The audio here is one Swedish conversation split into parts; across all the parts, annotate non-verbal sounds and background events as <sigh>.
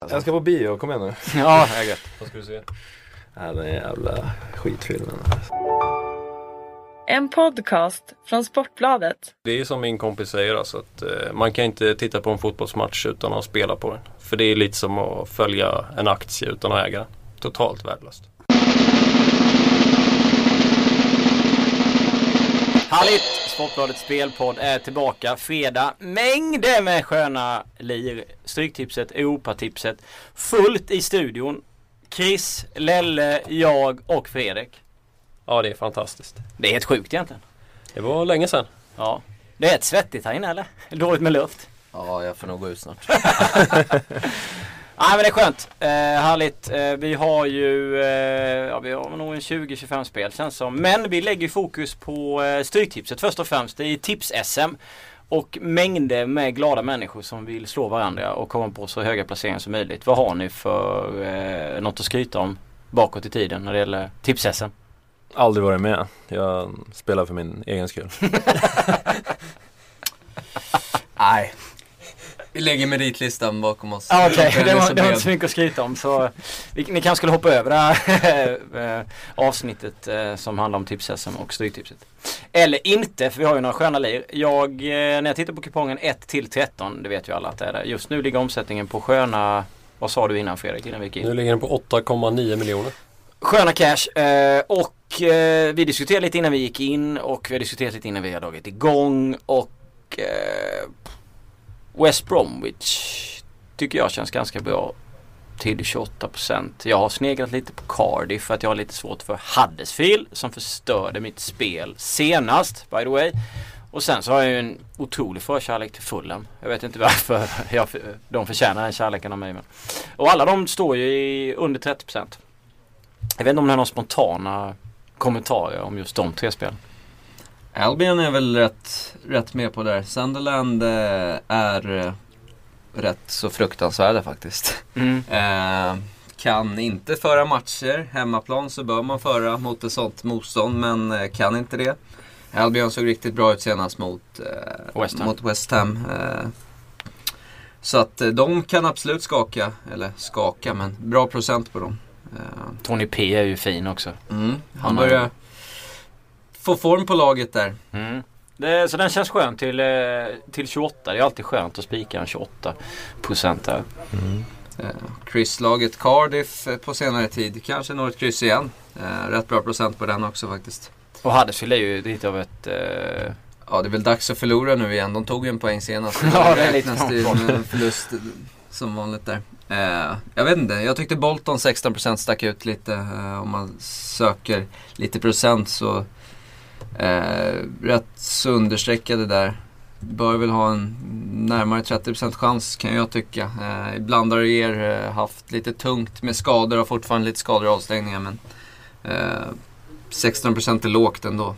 Jag ska på bio, kom igen nu. <laughs> Ja, det är gött. Vad ska du se? Ja, den jävla skitfilmen. En podcast från Sportbladet. Det är som min kompis säger alltså att eh, man kan inte titta på en fotbollsmatch utan att spela på den. För det är lite som att följa en aktie utan att äga den. Totalt värdelöst. Härligt! Sportbladets spelpodd är tillbaka fredag. Mängder med sköna lir. Stryktipset, Europatipset. Fullt i studion. Chris, Lelle, jag och Fredrik. Ja, det är fantastiskt. Det är helt sjukt egentligen. Det var länge sedan. Ja. Det är ett svettigt här inne eller? Dåligt med luft. Ja, jag får nog gå ut snart. <laughs> Nej men det är skönt. Eh, härligt. Eh, vi har ju eh, ja, vi har nog en 20-25 spel känns som. Men vi lägger fokus på eh, Stryktipset först och främst. Det är tips-SM. Och mängder med glada människor som vill slå varandra och komma på så höga placeringar som möjligt. Vad har ni för eh, något att skryta om bakåt i tiden när det gäller tips-SM? Aldrig varit med. Jag spelar för min egen skull. <laughs> Nej. Vi lägger meritlistan bakom oss. Ah, Okej, Den det, var, så det var inte så mycket att skryta om. Så vi, ni kanske skulle hoppa över det här <laughs> eh, avsnittet eh, som handlar om tips-SM och Stryktipset. Eller inte, för vi har ju några sköna lir. Jag, eh, när jag tittar på kupongen 1 till 13, det vet ju alla att det är det. Just nu ligger omsättningen på sköna, vad sa du innan Fredrik, innan vi gick in? Nu ligger den på 8,9 miljoner. Sköna cash och vi diskuterade lite innan vi gick in och vi har diskuterat lite innan vi har dragit igång och West Bromwich tycker jag känns ganska bra till 28%. Jag har sneglat lite på Cardiff för att jag har lite svårt för Huddersfield som förstörde mitt spel senast by the way. Och sen så har jag ju en otrolig förkärlek till Fulham. Jag vet inte varför <laughs> jag, de förtjänar den kärleken av mig. Men. Och alla de står ju i under 30%. Jag vet inte om det är några spontana kommentarer om just de tre spelen. Albion är väl rätt, rätt med på där. Sunderland eh, är eh, rätt så fruktansvärda faktiskt. Mm. <laughs> Eh, kan inte föra matcher. Hemmaplan så bör man föra mot ett sånt motstånd men eh, kan inte det. Albion såg riktigt bra ut senast mot eh, West Ham. Mot West Ham eh. Så att de kan absolut skaka, eller skaka men bra procent på dem. Tony P är ju fin också. Mm, Han han har- börjar få form på laget där. Mm. Det, så den känns skön till, eh, till 28. Det är alltid skönt att spika en 28 procent där. Eh, Chris-laget Cardiff eh, på senare tid. Kanske når ett kryss igen. Eh, rätt bra procent på den också faktiskt. Och Huddersfield är ju lite av ett... Eh, Ja, det är väl dags att förlora nu igen. De tog ju en poäng senast. <laughs> Ja, det är lite en förlust eh, som vanligt där. Eh, jag vet inte, jag tyckte Bolton 16% stack ut lite. Eh, om man söker lite procent så eh, Eh, rätt så understreckade där. Bör väl ha en närmare 30% chans kan jag tycka. Eh, ibland har er eh, haft lite tungt med skador och fortfarande lite skador och avstängningar men eh, 16% är lågt ändå.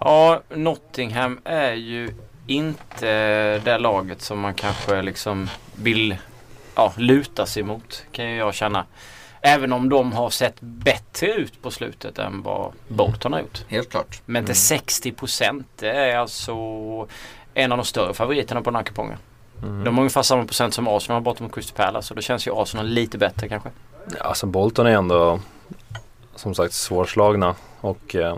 ja, Nottingham är ju inte det laget som man kanske liksom vill ja, luta sig mot. Kan ju jag känna. Även om de har sett bättre ut på slutet än vad Bolton har gjort. Helt klart. Men till 60% det är alltså en av de större favoriterna på den här kupongen. Mm. De har ungefär samma procent som Arsenal har borta mot Crystal Palace. Så då känns ju Arsenal lite bättre kanske. Ja, alltså Bolton är ändå som sagt svårslagna. Och eh,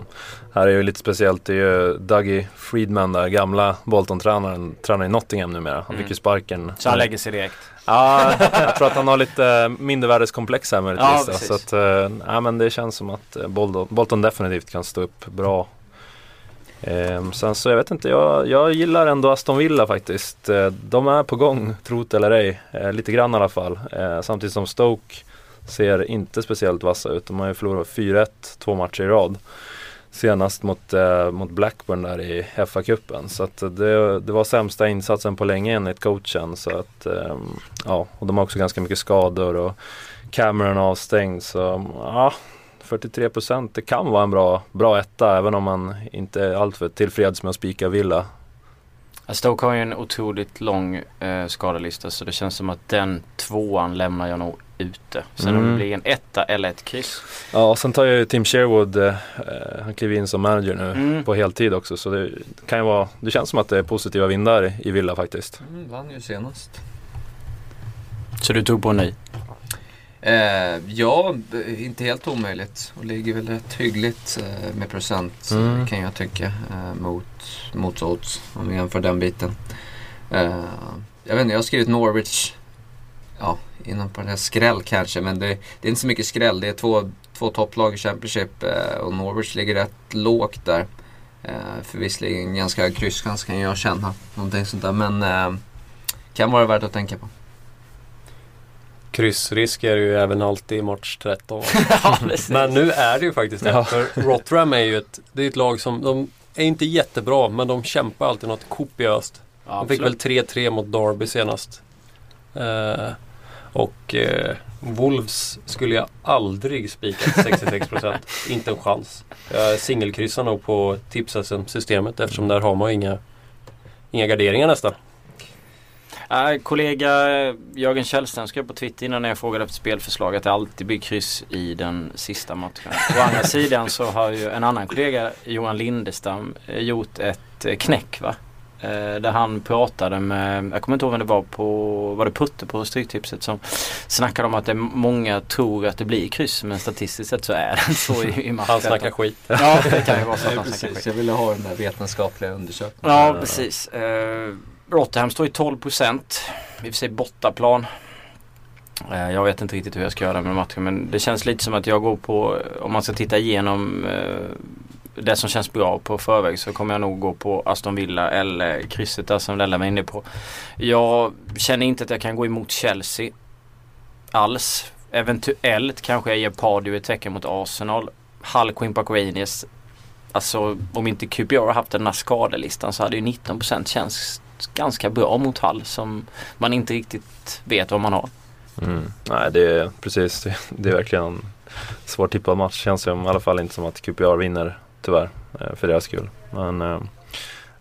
här är ju lite speciellt, det är ju Dougie Friedman där, gamla Bolton-tränaren, tränar i Nottingham numera. Han Mm. fick ju sparken. Så han lägger sig direkt. Ja, jag tror att han har lite mindervärdeskomplex här Ja, möjligtvis. precis. så att, eh, ja, men det känns som att eh, Bolton, Bolton definitivt kan stå upp bra. Ehm, sen så jag vet inte, jag, jag gillar ändå Aston Villa faktiskt. Eh, de är på gång, trot eller ej. Eh, lite grann i alla fall. Eh, samtidigt som Stoke ser inte speciellt vassa ut. De har ju förlorat 4-1 två matcher i rad. Senast mot, eh, mot Blackburn där i FA-cupen. Så att det, det var sämsta insatsen på länge enligt coachen. Så att, eh, ja, och de har också ganska mycket skador och Cameron avstängd. Så ja, 43 procent, det kan vara en bra, bra etta även om man inte är alltför tillfreds med att spika Villa. Stoke har ju en otroligt lång eh, skadelista så det känns som att den tvåan lämnar jag nog ute. Sen om Mm. det blir en etta eller ett kryss. Ja, och sen tar ju Tim Sherwood, eh, han kliver in som manager nu Mm. på heltid också. Så det kan ju vara, det känns som att det är positiva vindar i Villa faktiskt. Mm, vann ju senast. Så du tog på en ny? Eh, ja, inte helt omöjligt. Och ligger väl rätt hyggligt eh, med procent Mm. eh, kan jag tycka. Eh, mot, mot odds om vi jämför den biten. Eh, jag vet inte, jag har skrivit Norwich. Ja, inom här skräll kanske. Men det, det är inte så mycket skräll. Det är två, två topplag i Championship. Eh, och Norwich ligger rätt lågt där. Eh, för visserligen ganska hög krysschans kan jag känna. Någonting sånt där. Men eh, kan vara värt att tänka på. Kryssrisk är det ju även alltid i match 13. <laughs> ja, precis. Men nu är det ju faktiskt det. Ja. För Rotterdam är ju ett, det är ett lag som, de är inte jättebra men de kämpar alltid något kopiöst. Ja, De fick väl absolut. 3-3 mot Derby senast. Eh, och eh, Wolves skulle jag aldrig spika till <laughs> 66%. inte en chans. Jag singelkryssar nog på Tips-SM-systemet eftersom där har man inga, inga garderingar nästan. Äh, kollega Jörgen Källström skrev på Twitter innan jag frågade efter spelförslag att det alltid blir kryss i den sista matchen. Å andra sidan så har ju en annan kollega, Johan Lindestam, eh, gjort ett eh, knäck va? Eh, Där han pratade med, jag kommer inte ihåg vem det var på, var det Putte på Stryktipset som snackade om att det, många tror att det blir kryss men statistiskt sett så är det så i, i matchen. Han snackar skit. Ja det kan ju vara så att han snackar skit. precis. Jag ville ha den där vetenskapliga undersökningen. Ja, precis. Eh, Rotherham står i 12 procent. I och för sig bortaplan. Eh, jag vet inte riktigt hur jag ska göra med matchen men det känns lite som att jag går på, om man ska titta igenom eh, det som känns bra på förväg så kommer jag nog gå på Aston Villa eller krysset där som Lella var inne på. Jag känner inte att jag kan gå emot Chelsea alls. Eventuellt kanske jag ger Pardew ett tecken mot Arsenal. Hull Quimpa, Park Alltså om inte QPR har haft den här skadelistan så hade ju 19% känts ganska bra mot Hall som man inte riktigt vet vad man har. Mm. Nej, det är precis. Det, det är verkligen en svår tippad match. Känns som, i alla fall inte som att QPR vinner tyvärr eh, för deras skull. Men eh,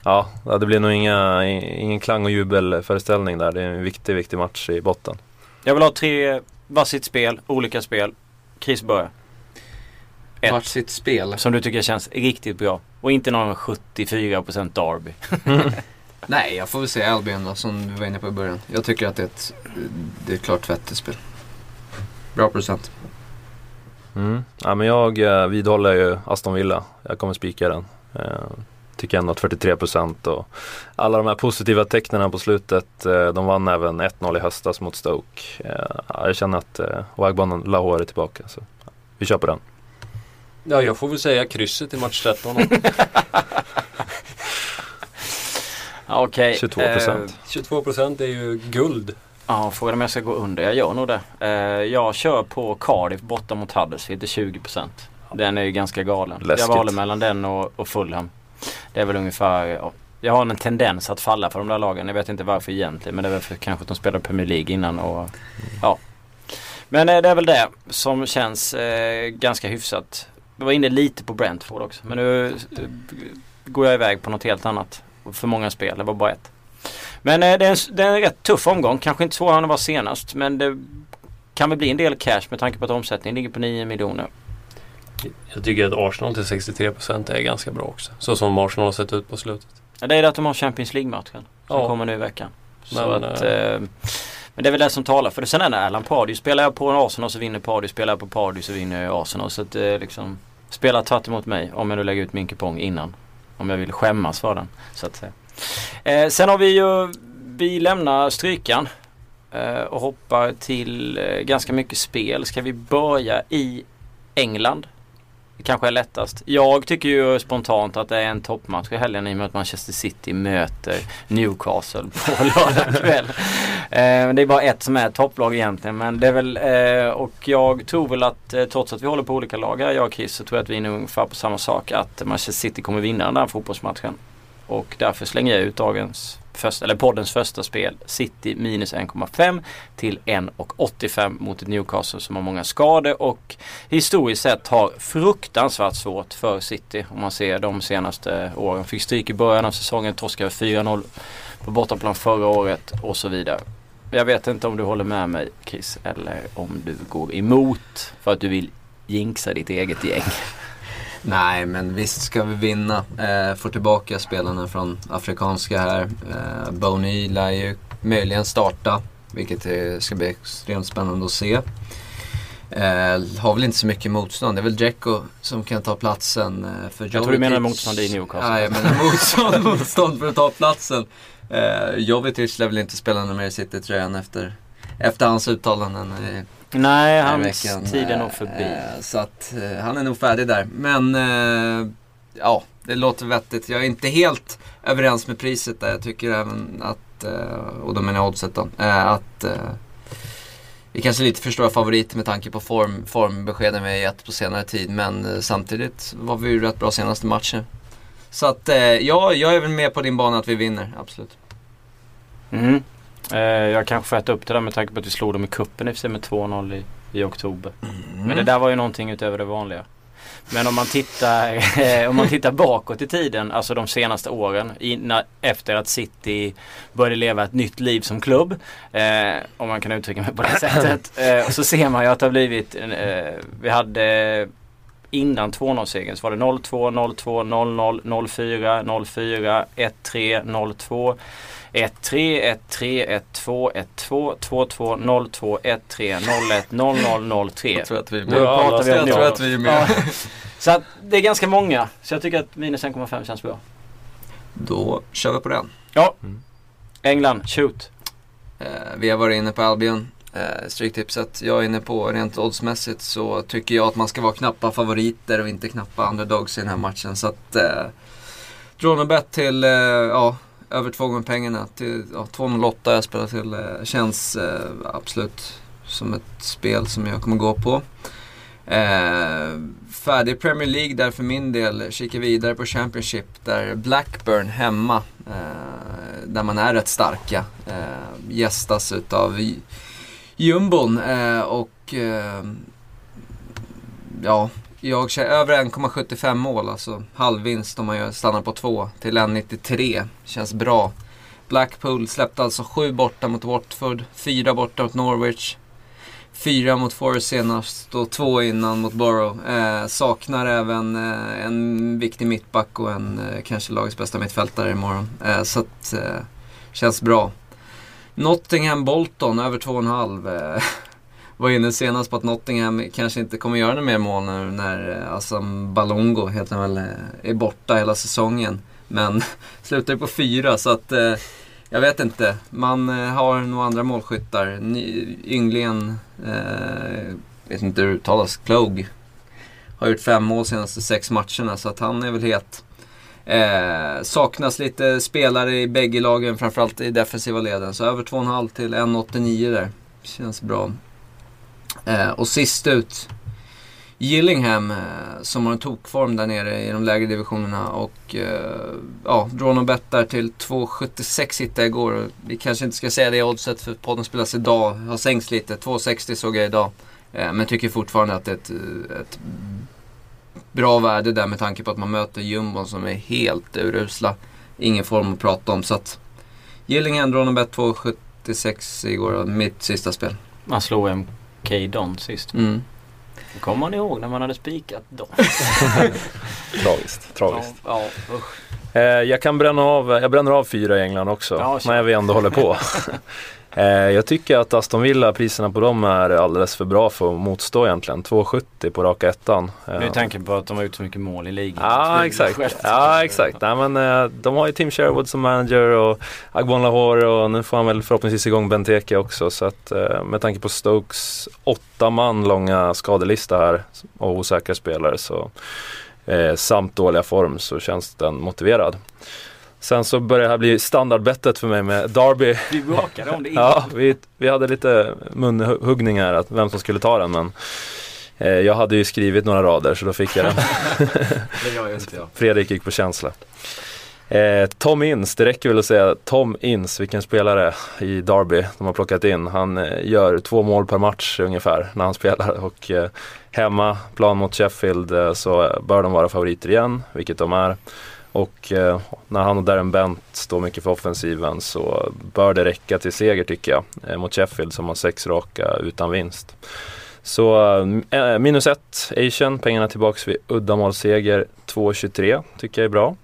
ja, det blir nog inga, ingen klang och jubelföreställning där. Det är en viktig, viktig match i botten. Jag vill ha tre varsitt spel, olika spel. Chris börjar. Ett. Vart sitt spel? Som du tycker känns riktigt bra. Och inte någon 74% Derby. <laughs> Nej, jag får väl säga Albion då, som du var inne på i början. Jag tycker att det är ett, det är ett klart vettigt spel. Bra procent. Mm. Ja, men jag eh, vidhåller ju Aston Villa. Jag kommer spika den. Eh, tycker ändå att 43% och alla de här positiva tecknen på slutet. Eh, de vann även 1-0 i höstas mot Stoke. Eh, ja, jag känner att eh, Wagbanen Lahore är tillbaka. Så vi kör på den. Ja, jag får väl säga krysset i match 13. <laughs> Ja, Okej. 22%. Eh, 22% är ju guld. Ja, frågan om jag ska gå under. Jag gör nog det. Eh, jag kör på Cardiff borta mot Huddersfield till 20%. Den är ju ganska galen. Läskigt. Jag valde mellan den och, och Fulham. Det är väl ungefär, ja. Jag har en tendens att falla för de där lagen. Jag vet inte varför egentligen men det är väl för kanske att de spelade Premier League innan och ja. Men eh, det är väl det som känns eh, ganska hyfsat. Jag var inne lite på Brentford också men nu eh, går jag iväg på något helt annat. För många spel, det var bara ett. Men eh, det, är en, det är en rätt tuff omgång. Kanske inte svårare än det var senast. Men det kan väl bli en del cash med tanke på att omsättningen ligger på 9 miljoner. Jag tycker att Arsenal till 63% är ganska bra också. Så som Arsenal har sett ut på slutet. Ja, det är det att de har Champions League-matchen. Som Ja. kommer nu i veckan. Så Men, att, eh, eh, men det är väl det som talar för det. Sen är det Erland Pardew. Spelar jag på en Arsenal så vinner Pardew. Spelar jag på Pardew så vinner jag Arsenal. Så att eh, liksom Spela tvärt emot mig om jag nu lägger ut min kupong innan. Om jag vill skämmas för den. Så att säga. Eh, sen har vi ju Vi lämnar strykan. Eh, och hoppar till eh, ganska mycket spel. Ska vi börja i England? Det kanske är lättast. Jag tycker ju spontant att det är en toppmatch i helgen i och med att Manchester City möter Newcastle på <laughs> lördag kväll. Eh, det är bara ett som är topplag egentligen men det är väl eh, och jag tror väl att eh, trots att vi håller på olika lag här jag och Chris så tror jag att vi är nog ungefär på samma sak att Manchester City kommer vinna den där fotbollsmatchen. Och därför slänger jag ut dagens första, eller poddens första spel City minus 1,5 till 1,85 mot ett Newcastle som har många skador och historiskt sett har fruktansvärt svårt för City om man ser de senaste åren. Fick stryk i början av säsongen, torskade 4-0 på bortaplan förra året och så vidare. Jag vet inte om du håller med mig Chris eller om du går emot för att du vill jinxa ditt eget gäng. Nej, men visst ska vi vinna. Eh, få tillbaka spelarna från afrikanska här. Eh, Boney lär ju möjligen starta, vilket ska bli extremt spännande att se. Eh, har väl inte så mycket motstånd. Det är väl Dzeko som kan ta platsen eh, för Jag tror du menar Jovetic. motstånd i Newcastle. Ja, jag menar <laughs> motstånd, motstånd för att ta platsen. Eh, Jovetic lär väl inte spela nummer i City-tröjan efter, efter hans uttalanden. Eh, Nej, hans tid är nog förbi. eh, Så att eh, han är nog färdig där. Men eh, ja, det låter vettigt. Jag är inte helt överens med priset där. Jag tycker även att, och då menar jag oddset då, att vi kanske lite för stora favoriter med tanke på form, formbeskeden vi har gett på senare tid. Men samtidigt var vi ju rätt bra senaste matchen. Så att ja, jag är väl med på din bana att vi vinner, absolut. Mm. Eh, jag kanske får äta upp det där med tanke på att vi slog dem i kuppen i med 2-0 i, i oktober. Mm. Men det där var ju någonting utöver det vanliga. Men om man tittar, <laughs> eh, om man tittar bakåt i tiden, alltså de senaste åren, innan, efter att City började leva ett nytt liv som klubb, eh, om man kan uttrycka mig på det <clears throat> sättet, eh, så ser man ju att det har blivit, eh, vi hade innan 2-0-segern så var det 0-2, 0-2, 0-0, 0-4, 0-4, 1-3, 0-2. 1-3, 1-3, 1-2, 1-2, 2-2, 0-2, 1-3, 0-1, 0-0, 0-3. Jag tror att vi är med. Ja, pratar vi om Jag det. tror att vi är med. Ja. Så att det är ganska många. Så jag tycker att minus 1,5 känns bra. Då kör vi på den. England, shoot. Eh, vi har varit inne på Albion, eh, Stryktipset. Jag är inne på rent oddsmässigt så tycker jag att man ska vara knappa favoriter och inte knappa underdogs i den här matchen. Så att eh, Dronobet till eh, ja, över två gånger pengarna. Till ja, 2,08 jag spelar till. Eh, känns eh, absolut som ett spel som jag kommer gå på. Eh, färdig Premier League där för min del. Kika vidare på Championship där Blackburn hemma, eh, där man är rätt starka, eh, gästas utav jumbon. Eh, och eh, ja, jag kör över 1,75 mål, alltså halvvinst om man gör, stannar på 2 till 1,93. Känns bra. Blackpool släppte alltså 7 borta mot Watford, 4 borta mot Norwich, fyra mot Forest senast och två innan mot Borough. Eh, saknar även eh, en viktig mittback och en eh, kanske lagets bästa mittfältare imorgon. Eh, så att, eh, känns bra. Nottingham Bolton över 2,5. Eh, <laughs> var inne senast på att Nottingham kanske inte kommer göra några mer mål nu när eh, Assam Balongo heter han väl, eh, är borta hela säsongen. Men <laughs> slutar ju på fyra så att eh, jag vet inte. Man eh, har nog andra målskyttar. Ny, ynglingen, eh, vet inte hur det uttalas, Klog. Har gjort fem mål senaste sex matcherna så att han är väl het. Eh, saknas lite spelare i bägge lagen, framförallt i defensiva leden. Så över 2,5 till 1,89 där. Känns bra. Eh, och sist ut, Gillingham eh, som har en tokform där nere i de lägre divisionerna och eh, ja, draw no där till 2,76 hittade jag igår. Vi kanske inte ska säga det oddset för podden spelas idag, har sänkts lite. 2,60 såg jag idag. Eh, men tycker fortfarande att det är ett, ett bra värde där med tanke på att man möter jumbon som är helt urusla. Ingen form att prata om så att Gillingham draw no bet 2,76 igår, mitt sista spel. Man slog MK Don sist. Mm. Kommer man ihåg när man hade spikat Don? <laughs> Tragiskt, tragiskt. Ja, ja, usch. Eh, jag kan bränna av, jag bränner av fyra i England också, Ja, när vi ändå håller på. <laughs> eh, jag tycker att Aston Villa, priserna på dem är alldeles för bra för att motstå egentligen. 2,70 på raka ettan. Eh, Med tanke på att de har gjort så mycket mål i ligan. Ja är exakt, ja, exakt. Nej, men, eh, de har ju Tim Sherwood som manager och Agbon Lahore och nu får han väl förhoppningsvis igång Benteke också. Så att eh, med tanke på Stokes åtta man långa skadelista här och osäkra spelare så eh, samt dåliga form så känns den motiverad. Sen så börjar det här bli standardbettet för mig med Derby. Vi bråkade om det innan. <laughs> Ja, vi, vi hade lite munhuggningar att vem som skulle ta den men eh, jag hade ju skrivit några rader så då fick jag den. <laughs> Det gör ju inte jag. Fredrik gick på känsla. Eh, Tom Inns, det räcker väl att säga Tom Inns, vilken spelare i Derby de har plockat in. Han eh, gör två mål per match ungefär när han spelar och eh, hemma, plan mot Sheffield, eh, så bör de vara favoriter igen, vilket de är. Och eh, när han och Darren Bent står mycket för offensiven så bör det räcka till seger tycker jag eh, mot Sheffield som har sex raka utan vinst. Så eh, minus ett, Asian, pengarna tillbaks vid uddamålsseger 2,23 tycker jag är bra.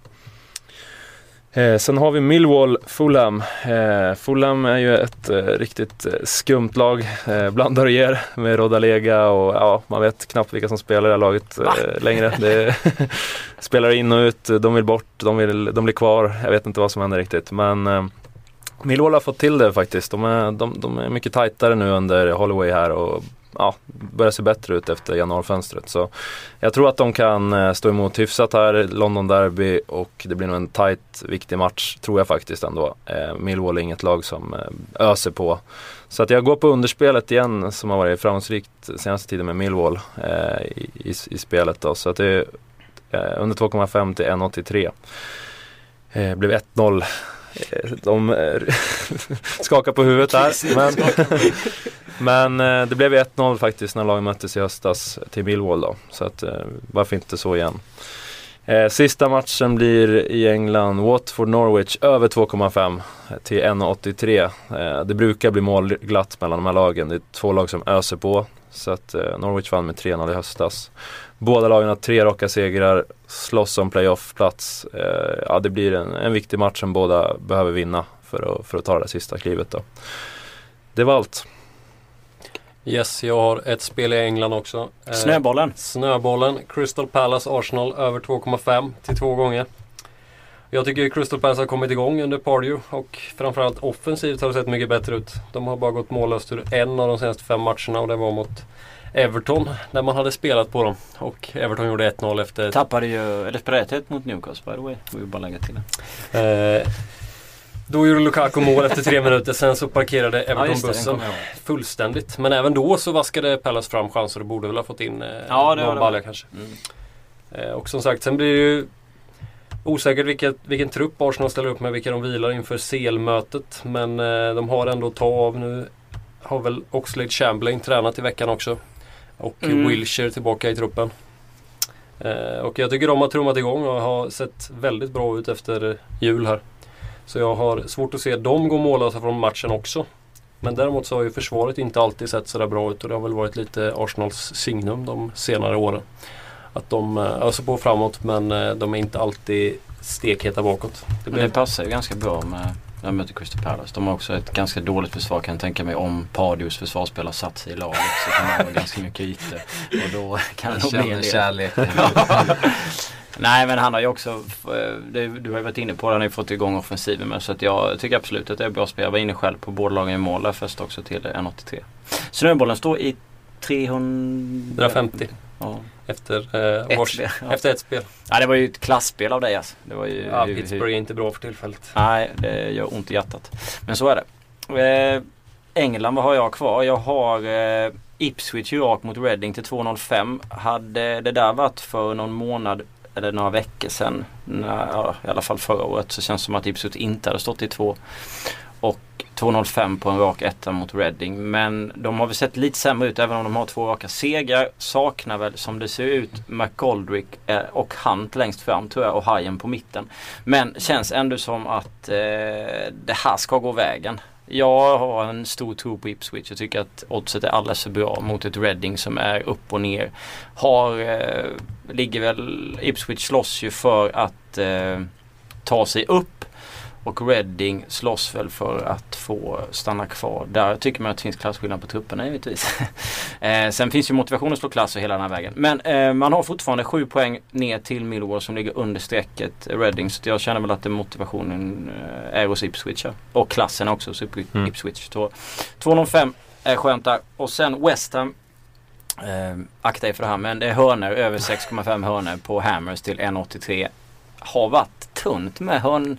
Eh, sen har vi Millwall Fulham. Eh, Fulham är ju ett eh, riktigt eh, skumt lag. Eh, blandar och ger med Rodalega och ja, man vet knappt vilka som spelar i det här laget eh, längre. Det <laughs> spelar in och ut, de vill bort, de, vill, de blir kvar. Jag vet inte vad som händer riktigt. Men eh, Millwall har fått till det faktiskt. De är, de, de är mycket tajtare nu under Holloway här och ja, börjar se bättre ut efter januarifönstret. Så jag tror att de kan eh, stå emot hyfsat här, London Derby och det blir nog en tight, viktig match tror jag faktiskt ändå. Eh, Millwall är inget lag som eh, öser på. Så att jag går på underspelet igen som har varit framgångsrikt senaste tiden med Millwall eh, i, i, i, spelet då. Så att det är eh, under 2,5 till 1,83. Eh, blev 1-0 de eh, <laughs> skakar på huvudet där. Men, men eh, det blev 1-0 faktiskt när lagen möttes i höstas till Millwall då. Så att varför inte så igen. Sista matchen blir i England Watford Norwich över 2,5 till 1,83. Det brukar bli målglatt mellan de här lagen. Det är två lag som öser på. Så att Norwich vann med 3-0 i höstas. Båda lagen har tre raka segrar, slåss om playoff-plats. Eh, ja, det blir en, en viktig match som båda behöver vinna för att, för att ta det där sista klivet då. Det var allt. Yes, jag har ett spel i England också. Eh, snöbollen. Snöbollen. Crystal Palace Arsenal över 2,5 till två gånger. Jag tycker Crystal Palace har kommit igång under Pardew och framförallt offensivt har det sett mycket bättre ut. De har bara gått mållöst ur en av de senaste fem matcherna och det var mot Everton när man hade spelat på dem. Och Everton gjorde 1-0 efter... Tappade ju, eller spelade 1 mot Newcastle by the way. Får vi bara lägga till det. Eh, då gjorde Lukaku mål efter tre minuter. Sen så parkerade Everton bussen fullständigt. Men även då så vaskade Palace fram chanser och borde väl ha fått in eh, ja, någon balja kanske. Mm. Eh, och som sagt, sen blir det ju Osäkert vilket, vilken trupp Arsenal ställer upp med, vilka de vilar inför CL-mötet. Men eh, de har ändå att ta av nu. Har väl Oxlade Chamberlain tränat i veckan också. Och mm. Wilshire tillbaka i truppen. Eh, och jag tycker de har trummat igång och har sett väldigt bra ut efter jul här. Så jag har svårt att se dem gå mållösa från matchen också. Men däremot så har ju försvaret inte alltid sett sådär bra ut och det har väl varit lite Arsenals signum de senare åren. Att de eh, öser på framåt men eh, de är inte alltid stekheta bakåt. Det, blir... det passar ju ganska bra med jag möter Crystal Palace. De har också ett ganska dåligt försvar kan jag tänka mig. Om Pardios försvarsspelare satt sig i laget så kan man ha ganska mycket ytor. Och då <laughs> kan det nog bli en kärlek. <laughs> Nej men han har ju också, eh, du har ju varit inne på det, han har ju fått igång offensiven med. Så att jag tycker absolut att det är bra spel. Jag var inne själv på båda lagen i mål där först också till 1,83. Snöbollen står i 350. Ja. Efter, eh, ett spel, ja. efter ett spel. Ja det var ju ett klassspel av dig alltså. Det var ju, ja, Pittsburgh är inte bra för tillfället. Nej, det gör ont i hjärtat. Men så är det. Eh, England, vad har jag kvar? Jag har eh, Ipswich York mot Reading till 2,05. Hade det där varit för någon månad eller några veckor sedan, när, ja, i alla fall förra året, så känns det som att Ipswich inte hade stått i två. Och 2.05 på en rak etta mot Reading. Men de har väl sett lite sämre ut även om de har två raka segrar. Saknar väl som det ser ut McGoldrick eh, och Hunt längst fram tror jag och Hajen på mitten. Men känns ändå som att eh, det här ska gå vägen. Jag har en stor tro på Ipswich. Jag tycker att oddset är alldeles för bra mot ett Reading som är upp och ner. Har, eh, ligger väl, Ipswich slåss ju för att eh, ta sig upp och Reading slåss väl för att få stanna kvar. Där tycker man att det finns klasskillnad på trupperna givetvis. <laughs> eh, sen finns ju motivation att slå klass och hela den här vägen. Men eh, man har fortfarande sju poäng ner till Millwall som ligger under strecket Reading. Så jag känner väl att motivationen eh, är hos Ipswich. Och klassen också hos mm. Ipswich. 2,05 är skönt där. Och sen West Ham Eh, akta er för det här men det är hörnor över 6,5 hörnor på Hammers till 1,83. Har varit tunt med hörn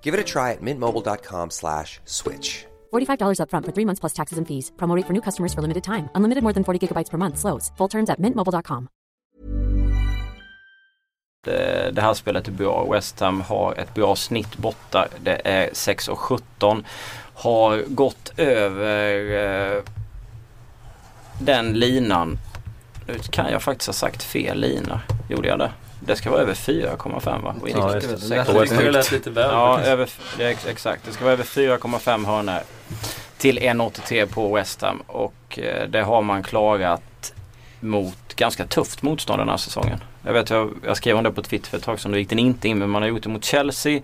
Give it a try at mintmobile.com slash switch. $45 upfront for three months plus taxes and fees. Promote for new customers for limited time. Unlimited more than 40 gigabytes per month. Slows. Full terms at mintmobile.com. eh, det här spelet är bra. West Ham har ett bra snitt borta. Det är 6,17. Har gått över eh, den linan. Nu kan jag faktiskt ha sagt fel lina. Gjorde jag det? Det ska vara över 4,5 va? Inte Ja, just det. Det det lät lite väl. Ja, över, det ex- exakt. Det ska vara över 4,5 hörnor till 1,83 på West Ham. Och eh, det har man klarat mot ganska tufft motstånd den här säsongen. Jag vet, jag, jag skrev om det på Twitter för ett tag sedan. Då gick den inte in. Men man har gjort det mot Chelsea.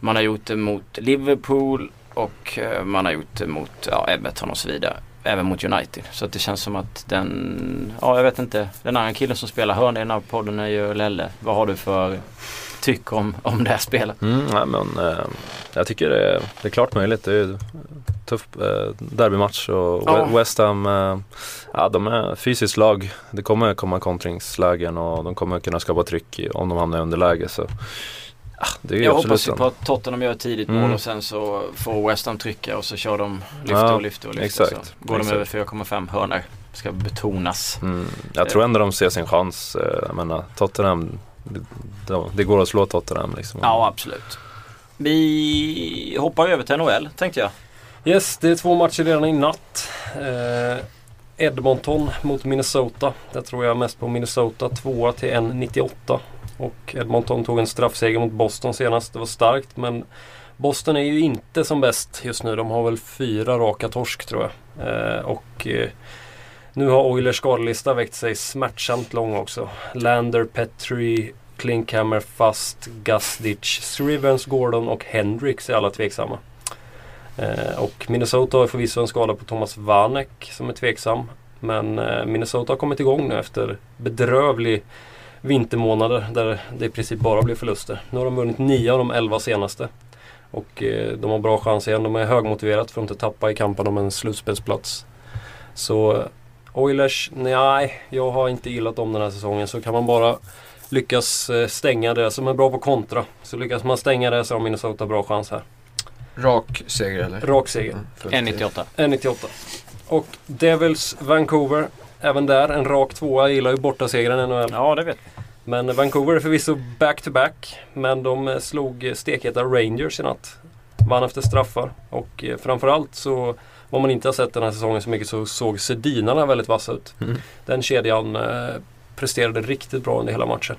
Man har gjort det mot Liverpool. Och eh, man har gjort det mot ja, Everton och så vidare. Även mot United. Så att det känns som att den, ja jag vet inte. Den andra killen som spelar hörn i den här podden är ju Lelle. Vad har du för tyck om, om det här spelet? Mm, nej, men, eh, jag tycker det är, det är klart möjligt. Det är ju tuff eh, derbymatch och Ja. We- West Ham, eh, ja, de är fysiskt lag. Det kommer komma kontringslägen och de kommer kunna skapa tryck om de hamnar i underläge. Så, det är ju Jag absolut hoppas ju på att Tottenham gör ett tidigt mål Mm. och sen så får West Ham trycka och så kör de lyfter Ja, och lyfter och lyfter. exakt, Så går de exakt. över 4,5 hörnor. Ska betonas. Mm, jag tror ändå de ser sin chans. Eh, Jag menar, Tottenham, det, det- det går att slå Tottenham liksom. Ja absolut. Vi hoppar över till NHL tänkte jag. Yes, det är två matcher redan i natt. Eh, Edmonton mot Minnesota. Där tror jag mest på Minnesota. Tvåa till 1,98. Och Edmonton tog en straffseger mot Boston senast. Det var starkt men Boston är ju inte som bäst just nu. De har väl fyra raka torsk tror jag. Eh, och eh, nu har Oilers skadelista väckt sig smärtsamt lång också. Lander, Petri, Klinkhammer, Fast, Gusditch, Srivens, Gordon och Hendricks är alla tveksamma. Eh, och Minnesota har förvisso en skada på Thomas Vanek som är tveksam. Men eh, Minnesota har kommit igång nu efter bedrövlig vintermånader där det i princip bara blir förluster. Nu har de vunnit nio av de elva senaste. Och eh, de har bra chans igen. De är högmotiverat för att inte tappa i kampen om en slutspelsplats. Så Oilers, nej, jag har inte gillat dem den här säsongen. Så kan man bara lyckas eh, stänga det som är bra på kontra. Så lyckas man stänga det så har Minnesota bra chans här. Rak seger eller? Rak seger. Mm, fullt 1,98. 1,98. Och Devils Vancouver. Även där en rak tvåa. Jag gillar ju bortasegern i NHL. Ja det vet. Men Vancouver är förvisso back-to-back. Men de eh, slog stekheta Rangers i natt. Vann efter straffar. Och eh, framförallt så om man inte har sett den här säsongen så mycket så såg Sedinarna väldigt vassa ut. Mm. Den kedjan eh, presterade riktigt bra under hela matchen.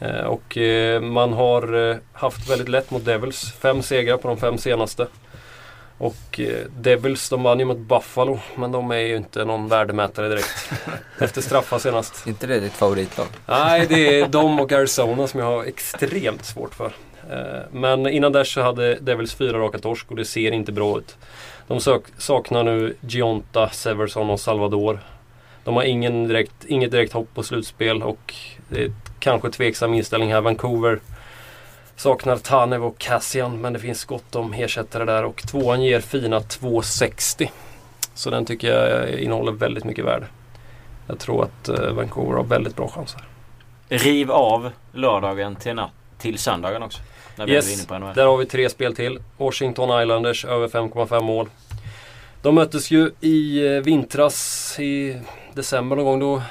Eh, och eh, man har eh, haft väldigt lätt mot Devils. Fem segrar på de fem senaste. Och eh, Devils de vann ju mot Buffalo men de är ju inte någon värdemätare direkt. <laughs> Efter straffar senast. Inte det ditt favoritlag? Nej, det är <laughs> de och Arizona som jag har extremt svårt för. Eh, Men innan dess så hade Devils fyra raka torsk och det ser inte bra ut. De sök- saknar nu Gionta, Severson och Salvador. De har ingen direkt, inget direkt hopp på slutspel och det är kanske tveksam inställning här. Vancouver saknar Tanev och Cassian men det finns gott om ersättare där och tvåan ger fina 2,60. Så den tycker jag innehåller väldigt mycket värde. Jag tror att eh, Vancouver har väldigt bra chanser. Riv av lördagen till, natt, till söndagen också. När vi Yes. är inne på NHL. Där har vi tre spel till. Washington Islanders över 5,5 mål. De möttes ju i eh, vintras i december någon gång. Då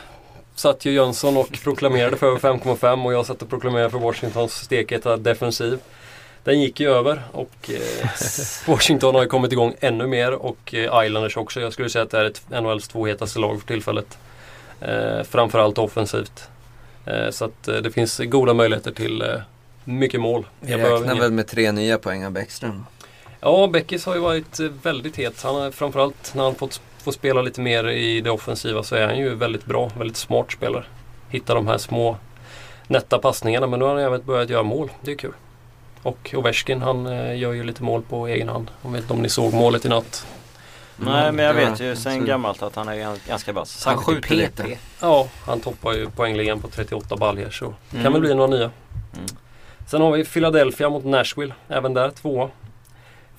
satt ju Jönsson och proklamerade för över 5,5 och jag satt och proklamerade för Washingtons stekheta defensiv. Den gick ju över och eh, <laughs> Washington har ju kommit igång ännu mer och eh, Islanders också. Jag skulle säga att det är ett NHLs två hetaste lag för tillfället. Eh, framförallt offensivt. Eh, så att eh, det finns goda möjligheter till eh, mycket mål. Jag räknar väl med tre nya poäng av Bäckström? Ja, Beckis har ju varit väldigt het. Han har framförallt när han fått får spela lite mer i det offensiva så är han ju väldigt bra, väldigt smart spelare. Hittar de här små nätta passningarna men nu har han även börjat göra mål. Det är kul. Och Ovechkin han eh, gör ju lite mål på egen hand. Jag vet inte om ni såg målet i natt. Nej men jag vet ju sen gammalt att han är gan- ganska vass. Han skjuter PP. lite. Ja, han toppar ju poängligan på 38 baljor så det kan Mm. väl bli några nya. Mm. Sen har vi Philadelphia mot Nashville. Även där tvåa.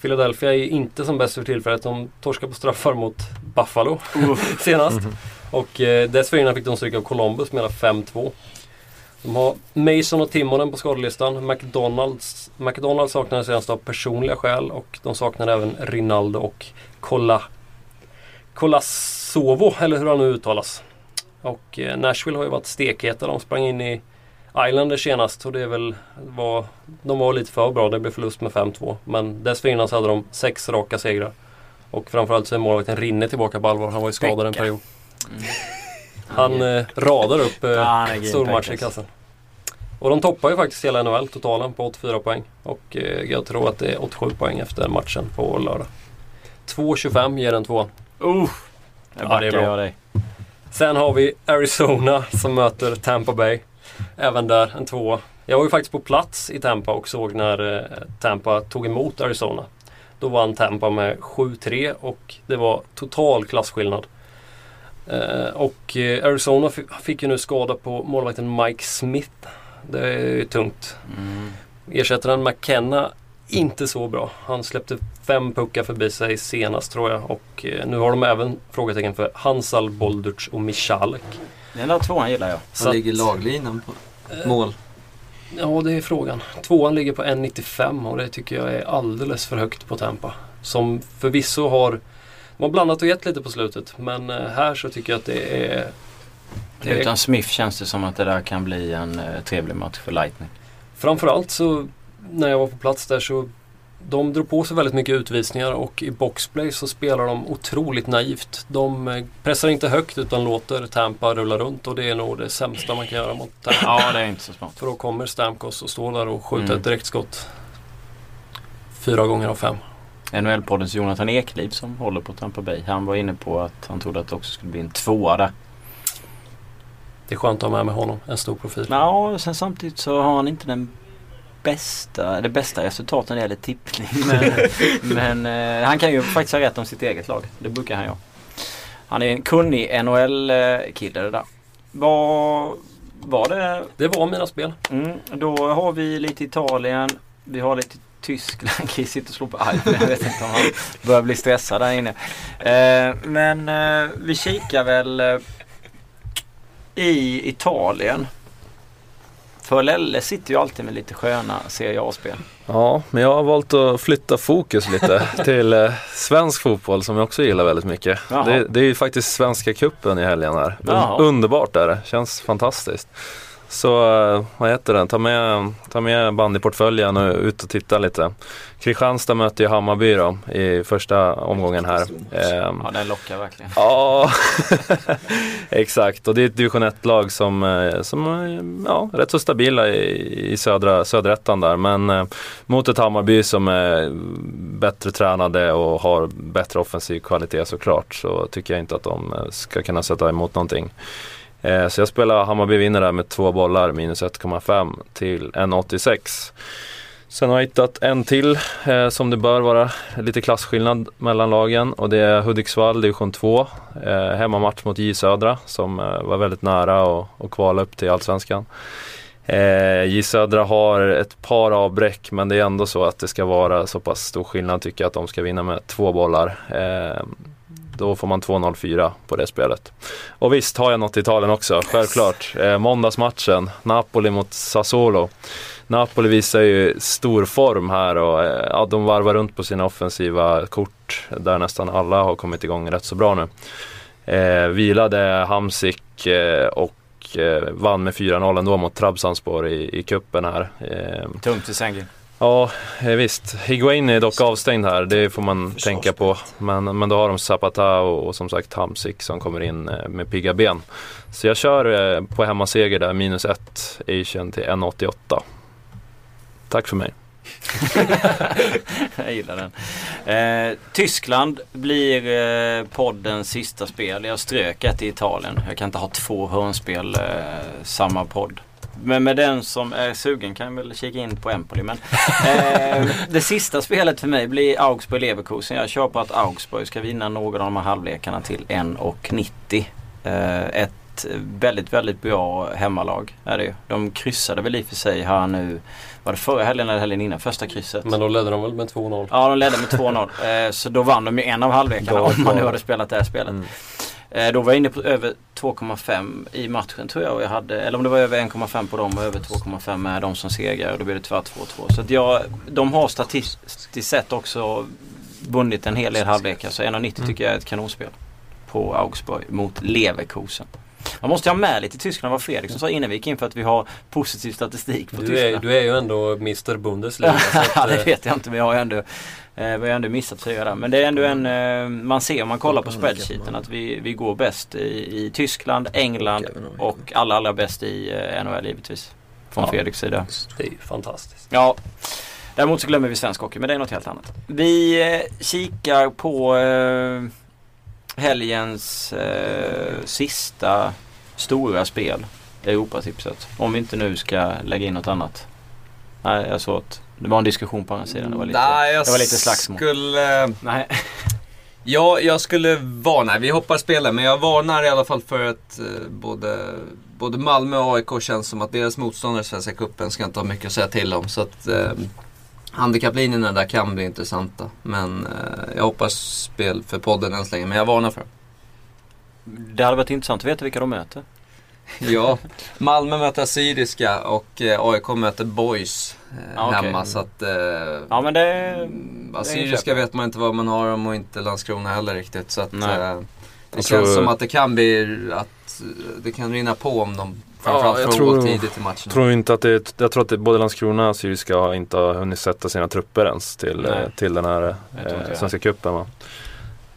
Philadelphia är inte som bäst för tillfället. De torskar på straffar mot Buffalo <laughs> senast. Och eh, dessförinnan fick de stryka av Columbus med hela 5-2. De har Mason och Timonen på skadelistan. McDonalds, McDonalds saknar senast av personliga skäl och de saknar även Rinaldo och Kolla, Kolasovo, eller hur han nu uttalas. Och eh, Nashville har ju varit stekheta. De sprang in i Islanders senast och det är väl var, de var lite för bra. Det blev förlust med 5-2. Men dessförinnan så hade de sex raka segrar. Och framförallt så är målvakten Rinne tillbaka på allvar. Han var ju skadad en period. Mm. Han eh, radar upp eh, Ja, grym, stormatcher i kassan. Och de toppar ju faktiskt hela NHL totalen på 84 poäng. Och eh, jag tror att det är 87 poäng efter matchen på lördag. 2.25 ger den tvåan. Uh, Ja, jag det är backar bra. jag dig. Sen har vi Arizona som möter Tampa Bay. Även där en tvåa. Jag var ju faktiskt på plats i Tampa och såg när eh, Tampa tog emot Arizona. Då vann Tampa med 7-3 och det var total klasskillnad. Eh, och eh, Arizona fi- fick ju nu skada på målvakten Mike Smith. Det är ju tungt. Mm. Ersättaren McKenna inte så bra. Han släppte fem puckar förbi sig senast tror jag. Och nu har de även frågetecken för Hansal, Bolduc och Michalek. Den där tvåan gillar jag. Vad ligger laglinan på? Mål? Ja, det är frågan. Tvåan ligger på 1,95 och det tycker jag är alldeles för högt på Tampa. Som förvisso har, de har blandat och gett lite på slutet. Men eh, här så tycker jag att det är... det är Utan Smith känns det som att det där kan bli en eh, trevlig match för Lightning. Framförallt så när jag var på plats där så de drog på sig väldigt mycket utvisningar och i boxplay så spelar de otroligt naivt. De eh, pressar inte högt utan låter Tampa rulla runt och det är nog det sämsta man kan göra mot <laughs> Tampa. Ja, det är inte så smart. För då kommer Stamkos och står där och skjuter Mm. ett direktskott. Fyra gånger av fem. NHL-poddens Jonathan Ekliv som håller på Tampa Bay. Han var inne på att han trodde att det också skulle bli en tvåa där. Det är skönt att ha med, med honom, en stor profil. Ja, sen samtidigt så har han inte den bästa, det bästa resultatet när det gäller tippning. <laughs> Men, men eh, han kan ju faktiskt ha rätt om sitt eget lag. Det brukar han ju ha. Han är en kunnig NHL-kille det där. Vad var det? Det var mina spel. Mm, då har vi lite Italien. Vi har lite Tyskland. <laughs> Chris sitter och slår på iPhone. Jag vet inte om han börjar bli stressad där inne. Eh, men eh, vi kikar väl eh, i Italien. För Lelle sitter ju alltid med lite sköna Serie A-spel. Ja, men jag har valt att flytta fokus lite <laughs> till eh, svensk fotboll som jag också gillar väldigt mycket. Det, det är ju faktiskt Svenska cupen i helgen här. Jaha. underbart är det, känns fantastiskt. Så eh, vad heter det, ta med, ta med bandyportföljen och ut och titta lite. Kristianstad möter ju Hammarby då i första omgången här. Ehm, Ja, den lockar verkligen. Ja, <laughs> exakt. Och det är ett division 1-lag som, eh, som är ja, rätt så stabila i, i södra, söderettan där. Men eh, mot ett Hammarby som är bättre tränade och har bättre offensiv kvalitet såklart så tycker jag inte att de eh, ska kunna sätta emot någonting. Eh, så jag spelar Hammarby vinner där med två bollar minus 1,5 till 1,86. Sen har jag hittat en till eh, som det bör vara lite klasskillnad mellan lagen och det är Hudiksvall division 2. Eh, hemmamatch mot J Södra som eh, var väldigt nära att kvala upp till Allsvenskan. Eh, J Södra har ett par avbräck men det är ändå så att det ska vara så pass stor skillnad tycker jag att de ska vinna med två bollar. Eh, då får man 2-0-4 på det spelet. Och visst har jag något i Italien också, självklart. Eh, måndagsmatchen, Napoli mot Sassuolo. Napoli visar ju stor form här och eh, ja, de varvar runt på sina offensiva kort där nästan alla har kommit igång rätt så bra nu. Eh, vilade Hamsik eh, och eh, vann med 4-0 ändå mot Trabzonspor i, i kuppen här. Eh, Tungt för Sengin. Ja, eh, visst. Higuain är dock avstängd här, det får man tänka på. Men, men då har de Zapata och, och som sagt Hamsik som kommer in eh, med pigga ben. Så jag kör eh, på hemmaseger där, minus 1, Asian till 1,88. Tack för mig. <laughs> Jag gillar den. Eh, Tyskland blir eh, poddens sista spel. Jag strök ett i Italien. Jag kan inte ha två hörnspel eh, samma podd. Men med den som är sugen kan väl kika in på Empoli. Men, eh, <laughs> det sista spelet för mig blir Augsburg-Leverkusen. Jag kör på att Augsburg ska vinna någon av de här halvlekarna till 1,90. Eh, ett väldigt, väldigt bra hemmalag är det ju. De kryssade väl i och för sig här nu. Var det förra helgen eller helgen innan? Första krysset. Men då ledde de väl med 2-0. Ja, de ledde med 2-0. Eh, så då vann de ju en av halvlekarna om man nu hade spelat det här spelet. Mm. Eh, då var jag inne på över 2,5 i matchen tror jag. Och jag hade, eller om det var över 1,5 på dem och över 2,5 med de som segrar. Och då blev det tyvärr 2-2. Så att jag, de har statistiskt sett också vunnit en hel del halvlekar. Så 1,90 tycker jag är ett kanonspel. På Augsburg mot Leverkusen. Man måste ha med lite Tyskland vad Fredrik som sa innan vi gick in för att vi har positiv statistik på Du är, Tyskland. du är ju ändå Mr Bundesliga. <laughs> ja det eh, vet jag inte men jag har ju ändå, eh, vi har ändå missat fyra där. Men det är ändå en, eh, man ser om man kollar på spreadsheeten att vi, vi går bäst i, i Tyskland, England och allra allra bäst i eh, NHL givetvis. Från Ja. Fredriks sida. det är ju fantastiskt. Ja. Däremot så glömmer vi svensk hockey men det är något helt annat. Vi eh, kikar på eh, helgens eh, sista stora spel. Europatipset. Om vi inte nu ska lägga in något annat. Nej, jag såg att det var en diskussion på andra sidan. Det var lite, Nej, jag det var lite slagsmål. skulle... Nej. Ja, jag skulle varna. Vi hoppar spelet, men jag varnar i alla fall för att eh, både, både Malmö och AIK känns som att deras motståndare i Svenska Cupen ska inte ha mycket att säga till om. Så att eh, handikapplinjerna där kan bli intressanta. Men eh, jag hoppas spel för podden än så länge, men jag varnar för det. Det hade varit intressant att veta vilka de möter. <laughs> Ja, Malmö möter Assyriska och eh, AIK möter Boys eh, Ja, okej. hemma. Så att, eh, Ja men det... Mm, Assyriska vet man inte vad man har om och inte Landskrona heller riktigt. Så att, eh, det Jag känns tror- som att det kan bli att det kan rinna på om de framförallt jag får tror- tidigt i matchen. Jag tror inte att det, jag tror att det, både Landskrona och Syriska inte har hunnit sätta sina trupper ens till, Nej. eh, till den här Jag eh, jag. Svenska cupen.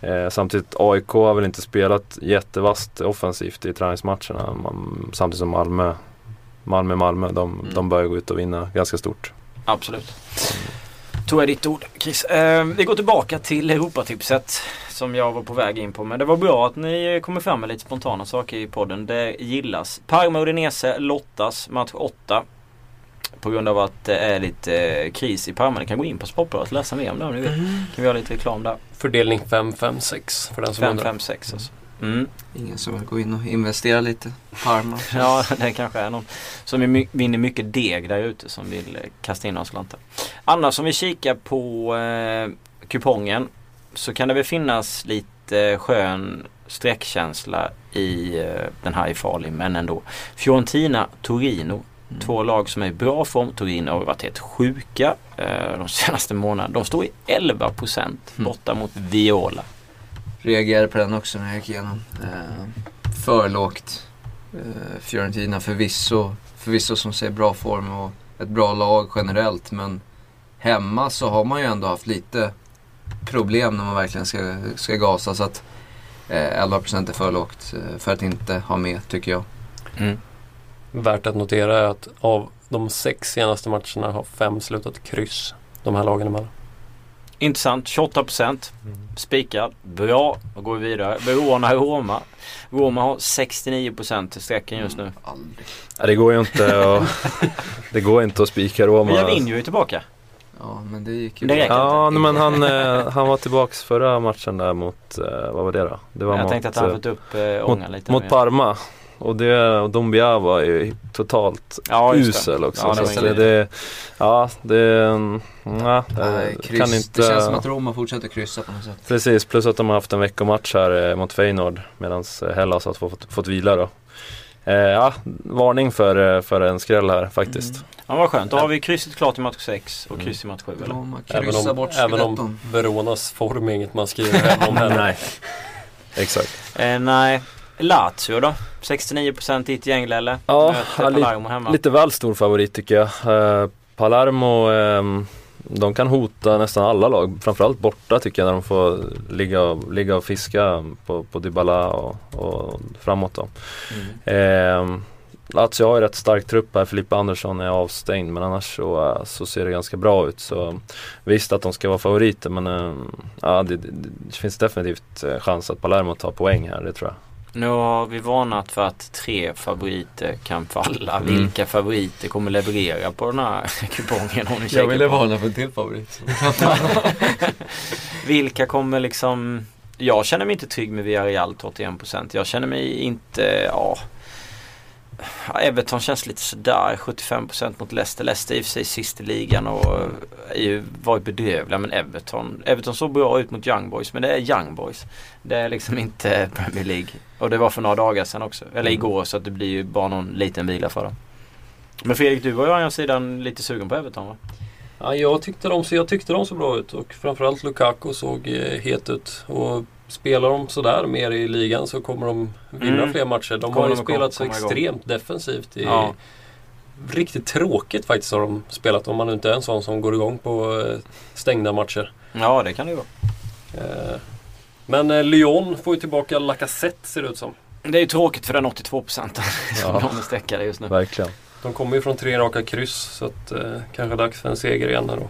Eh, samtidigt AIK har väl inte spelat jättevast offensivt i träningsmatcherna. Man, samtidigt som Malmö Malmö, Malmö, de, Mm. de börjar gå ut och vinna ganska stort. Absolut. Tog jag ditt ord Chris. Eh, vi går tillbaka till Europatipset som jag var på väg in på. Men det var bra att ni kommer fram med lite spontana saker i podden. Det gillas. Parma och Udinese lottas match 8. På grund av att det är lite eh, kris i Parma. Ni kan gå in på Sportbladet och läsa mer om det om ni vill. Kan vi ha lite reklam där. Fördelning 5-5-6 för den som 5, undrar. 5, 6 alltså. Mm. Ingen som vill gå in och investera lite. Parma. <laughs> Ja, det kanske är någon som är my- vinner mycket deg där ute som vill eh, kasta in några slantar. Annars om vi kikar på eh, kupongen så kan det väl finnas lite skön streckkänsla i eh, den här i farlig men ändå. Fiorentina, Torino. Två lag som är i bra form. Torino har varit helt sjuka eh, de <laughs> senaste månaderna. De står i 11% borta mot Viola. Reagerade på den också när jag gick igenom. Eh, för lågt. Fiorentina förvisso, förvisso som ser bra form och ett bra lag generellt. Men hemma så har man ju ändå haft lite problem när man verkligen ska, ska gasa. Så att eh, 11% är för lågt eh, för att inte ha med tycker jag. Värt att notera är att av de sex senaste matcherna har fem slutat kryss. De här lagen emellan. Intressant, 28% spikad. Bra, då går vi vidare. Verona Roma. Roma har 69% till strecken just nu. Aldrig. Ja, det går ju inte att, <laughs> det går inte att spika Roma. Men Javinho är tillbaka. Ja, men det gick ju Det bra. Ja, inte. nej, men han, <laughs> eh, han var tillbaks förra matchen där mot, eh, vad var det då? Det var Jag mot, tänkte att han eh, fått upp äh, ångan lite. mot mer. Parma. Och, det, och Dombia var ju totalt Ja, usel också. Ja, det så det, det, ja, det, Nej, det kryss. kan inte... Det känns som att Roma fortsätter kryssa på något sätt. Precis, plus att de har haft en veckomatch här eh, mot Feyenoord medan eh, Hellas har fått, fått vila då. Eh, ja, varning för, eh, för en skräll här faktiskt. Mm. Ja, vad skönt. Då har vi krysset klart i match 6 och kryss i match 7 eller? Roma Även kryssar om, bort även om. Veronas form är inget man skriver hem om heller. <laughs> Nej, exakt. Eh, nej. Lazio då? 69% ditt gäng eller? Ja, ja, li- Palermo hemma. Lite väl stor favorit tycker jag. Eh, Palermo, ehm, de kan hota nästan alla lag. Framförallt borta tycker jag när de får ligga och, ligga och fiska på, på Dybala och, och framåt då. Mm. Eh, Lazio har ju rätt stark trupp här. Filippa Andersson är avstängd men annars så, så ser det ganska bra ut. Så visst att de ska vara favoriter men eh, ja, det, det, det finns definitivt eh, chans att Palermo tar poäng här, det tror jag. Nu har vi varnat för att tre favoriter kan falla. Mm. Vilka favoriter kommer leverera på den här <laughs> kupongen? Om ni kikar på? varna för en till favorit. <laughs> Vilka kommer liksom Jag känner mig inte trygg med Villarreal till 81% Jag känner mig inte, Ja, Everton känns lite sådär 75% mot Leicester. Leicester i och för sig sist i ligan och är ju varit bedrövliga men Everton Everton såg bra ut mot Young Boys men det är Young Boys. Det är liksom inte <laughs> Premier League. Och det var för några dagar sedan också. Eller igår så att det blir ju bara någon liten vila för dem. Men Fredrik du var ju å andra sidan lite sugen på Everton va? Ja, jag, tyckte de, så jag tyckte de såg bra ut och framförallt Lukaku såg eh, het ut. Och spelar de sådär mer i ligan så kommer de vinna Mm. fler matcher. De Kommer har ju de spelat så extremt defensivt. I, Ja. Riktigt tråkigt faktiskt har de spelat om man nu inte är en sån som går igång på eh, stängda matcher. Ja, det kan det ju vara. Eh, Men eh, Lyon får ju tillbaka Lacazette ser det ut som. Det är ju tråkigt för den 82 procenten <laughs> som Ja. de är sträckade just nu. Verkligen. De kommer ju från tre raka kryss så att eh, kanske dags för en seger igen här då.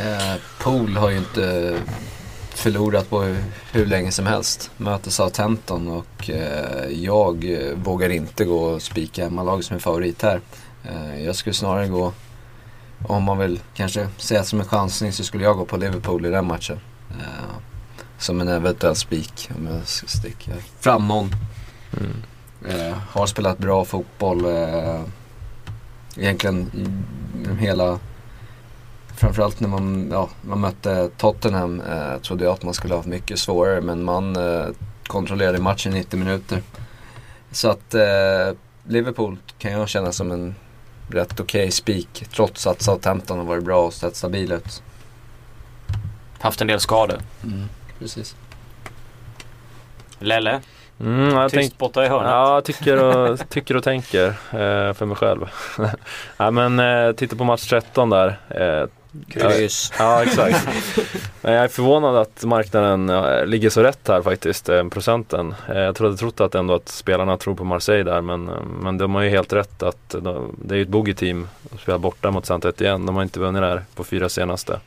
Eh, Pool har ju inte förlorat på hur, hur länge som helst. Möter Southampton och eh, jag eh, vågar inte gå och spika hemmalag som är favorit här. Eh, jag skulle snarare gå, om man vill kanske säga som en chansning så skulle jag gå på Liverpool i den matchen. Eh, som en eventuell spik om jag ska sticka fram någon. Mm. Eh, har spelat bra fotboll. Eh, egentligen hela Framförallt när man, ja, man mötte Tottenham eh, trodde jag att man skulle ha mycket svårare men man eh, kontrollerade matchen i 90 minuter. Så att eh, Liverpool kan jag känna som en rätt okej spik trots att Southampton har varit bra och sett stabil ut. Haft en del skador. Precis. Lelle, Mm, jag tänk, tyst borta i hörnet. Ja, jag tycker och, <laughs> tycker och tänker eh, för mig själv. <laughs> ja, men eh, titta på match 13 där. Eh, Kryss. Ja, exakt. <laughs> Men jag är förvånad att marknaden ligger så rätt här faktiskt, eh, procenten. Eh, jag trodde trott att ändå att spelarna tror på Marseille där, men, eh, men de har ju helt rätt att de, det är ju ett bogey-team att spela borta mot saint igen. De har inte vunnit där på fyra senaste.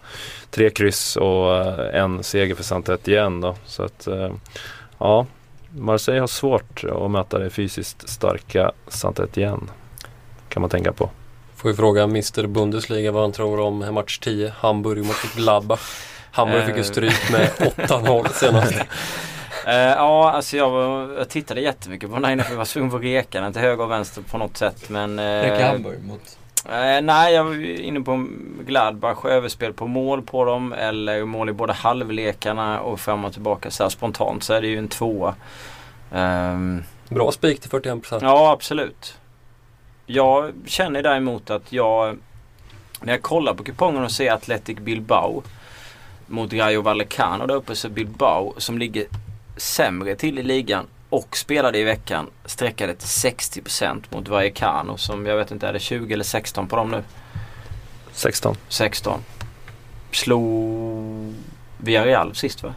Tre kryss och en seger för saint igen då. Så att, ja, Marseille har svårt att möta det fysiskt starka saint igen Kan man tänka på. Får vi fråga Mr Bundesliga vad han tror om match 10, Hamburg mot Gladbach. Hamburg fick ju Eh. stryk med <laughs> 8-0 senast. Eh, ja, alltså jag, var, jag tittade jättemycket på den här inne för jag var tvungen att reka den till höger och vänster på något sätt. Men, eh, mot? Eh, nej, jag var ju inne på Gladbach överspel på mål på dem eller mål i båda halvlekarna och fram och tillbaka. Så här spontant så är det ju en tvåa. Ehm, Bra spik till 41%. ja, absolut. Jag känner däremot att jag när jag kollar på kupongen och ser Athletic Bilbao mot Rayo Vallecano där uppe så Bilbao som ligger sämre till i ligan och spelade i veckan sträckade till 60% mot Vallecano som jag vet inte är det 20 eller 16 på dem nu. 16. 16. Slog Villarreal sist va?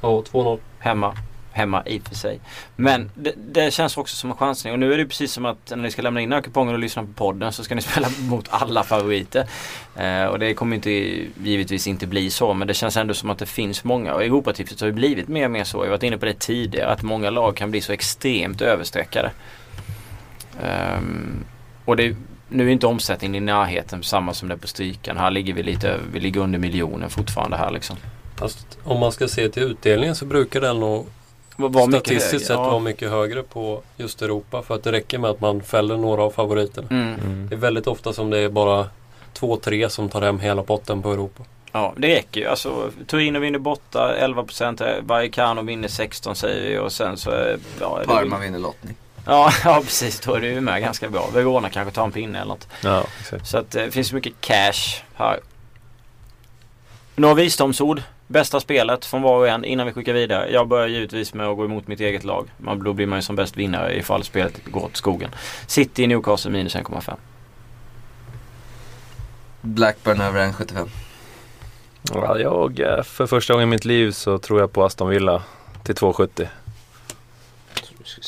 Ja, 2-0. Hemma. Hemma i och för sig. Men det, det känns också som en chansning. Och nu är det precis som att när ni ska lämna in era kuponger och lyssna på podden så ska ni <laughs> spela mot alla favoriter. Eh, och det kommer inte givetvis inte bli så. Men det känns ändå som att det finns många. Och Europatipset har ju blivit mer och mer så. Jag har varit inne på det tidigare. Att många lag kan bli så extremt överstreckade. Ehm, och det, nu är inte omsättningen i närheten samma som det är på strykan. Här ligger vi lite över, vi ligger under miljonen fortfarande här liksom. Fast om man ska se till utdelningen så brukar den nog var, var mycket statistiskt högre. sett Ja. vara mycket högre på just Europa. För att det räcker med att man fäller några av favoriterna. Mm. Mm. Det är väldigt ofta som det är bara två, tre som tar hem hela potten på Europa. Ja, det räcker ju. Alltså, Torino vinner borta 11%. Vallecano vinner 16 säger vi och sen så... Ja, Parma vinner lottning. Ja, <laughs> ja, precis. Då är det ju med ganska bra. Verona kanske tar en pinne eller något. Ja, exakt. Så att eh, det finns mycket cash här. Några visdomsord. Bästa spelet från var och en innan vi skickar vidare. Jag börjar givetvis med att gå emot mitt eget lag. Man, då blir man ju som bäst vinnare ifall spelet går åt skogen. City i Newcastle minus 1,5. Blackburn över 1,75. Ja, jag, eh, för första gången i mitt liv så tror jag på Aston Villa till 2,70.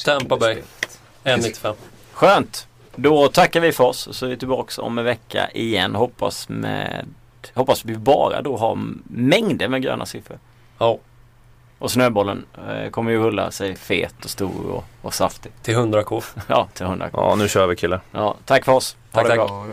Tampa Bay. 1,95. Skönt! Då tackar vi för oss så är vi tillbaka om en vecka igen. Hoppas med Hoppas vi bara då har mängder med gröna siffror. Ja, Och snöbollen eh, kommer ju rulla sig fet och stor och, och saftig. till 100k. <laughs> Ja, till 100. Ja, nu kör vi killar. Ja, tack för oss. Ha Tack, det tack. bra.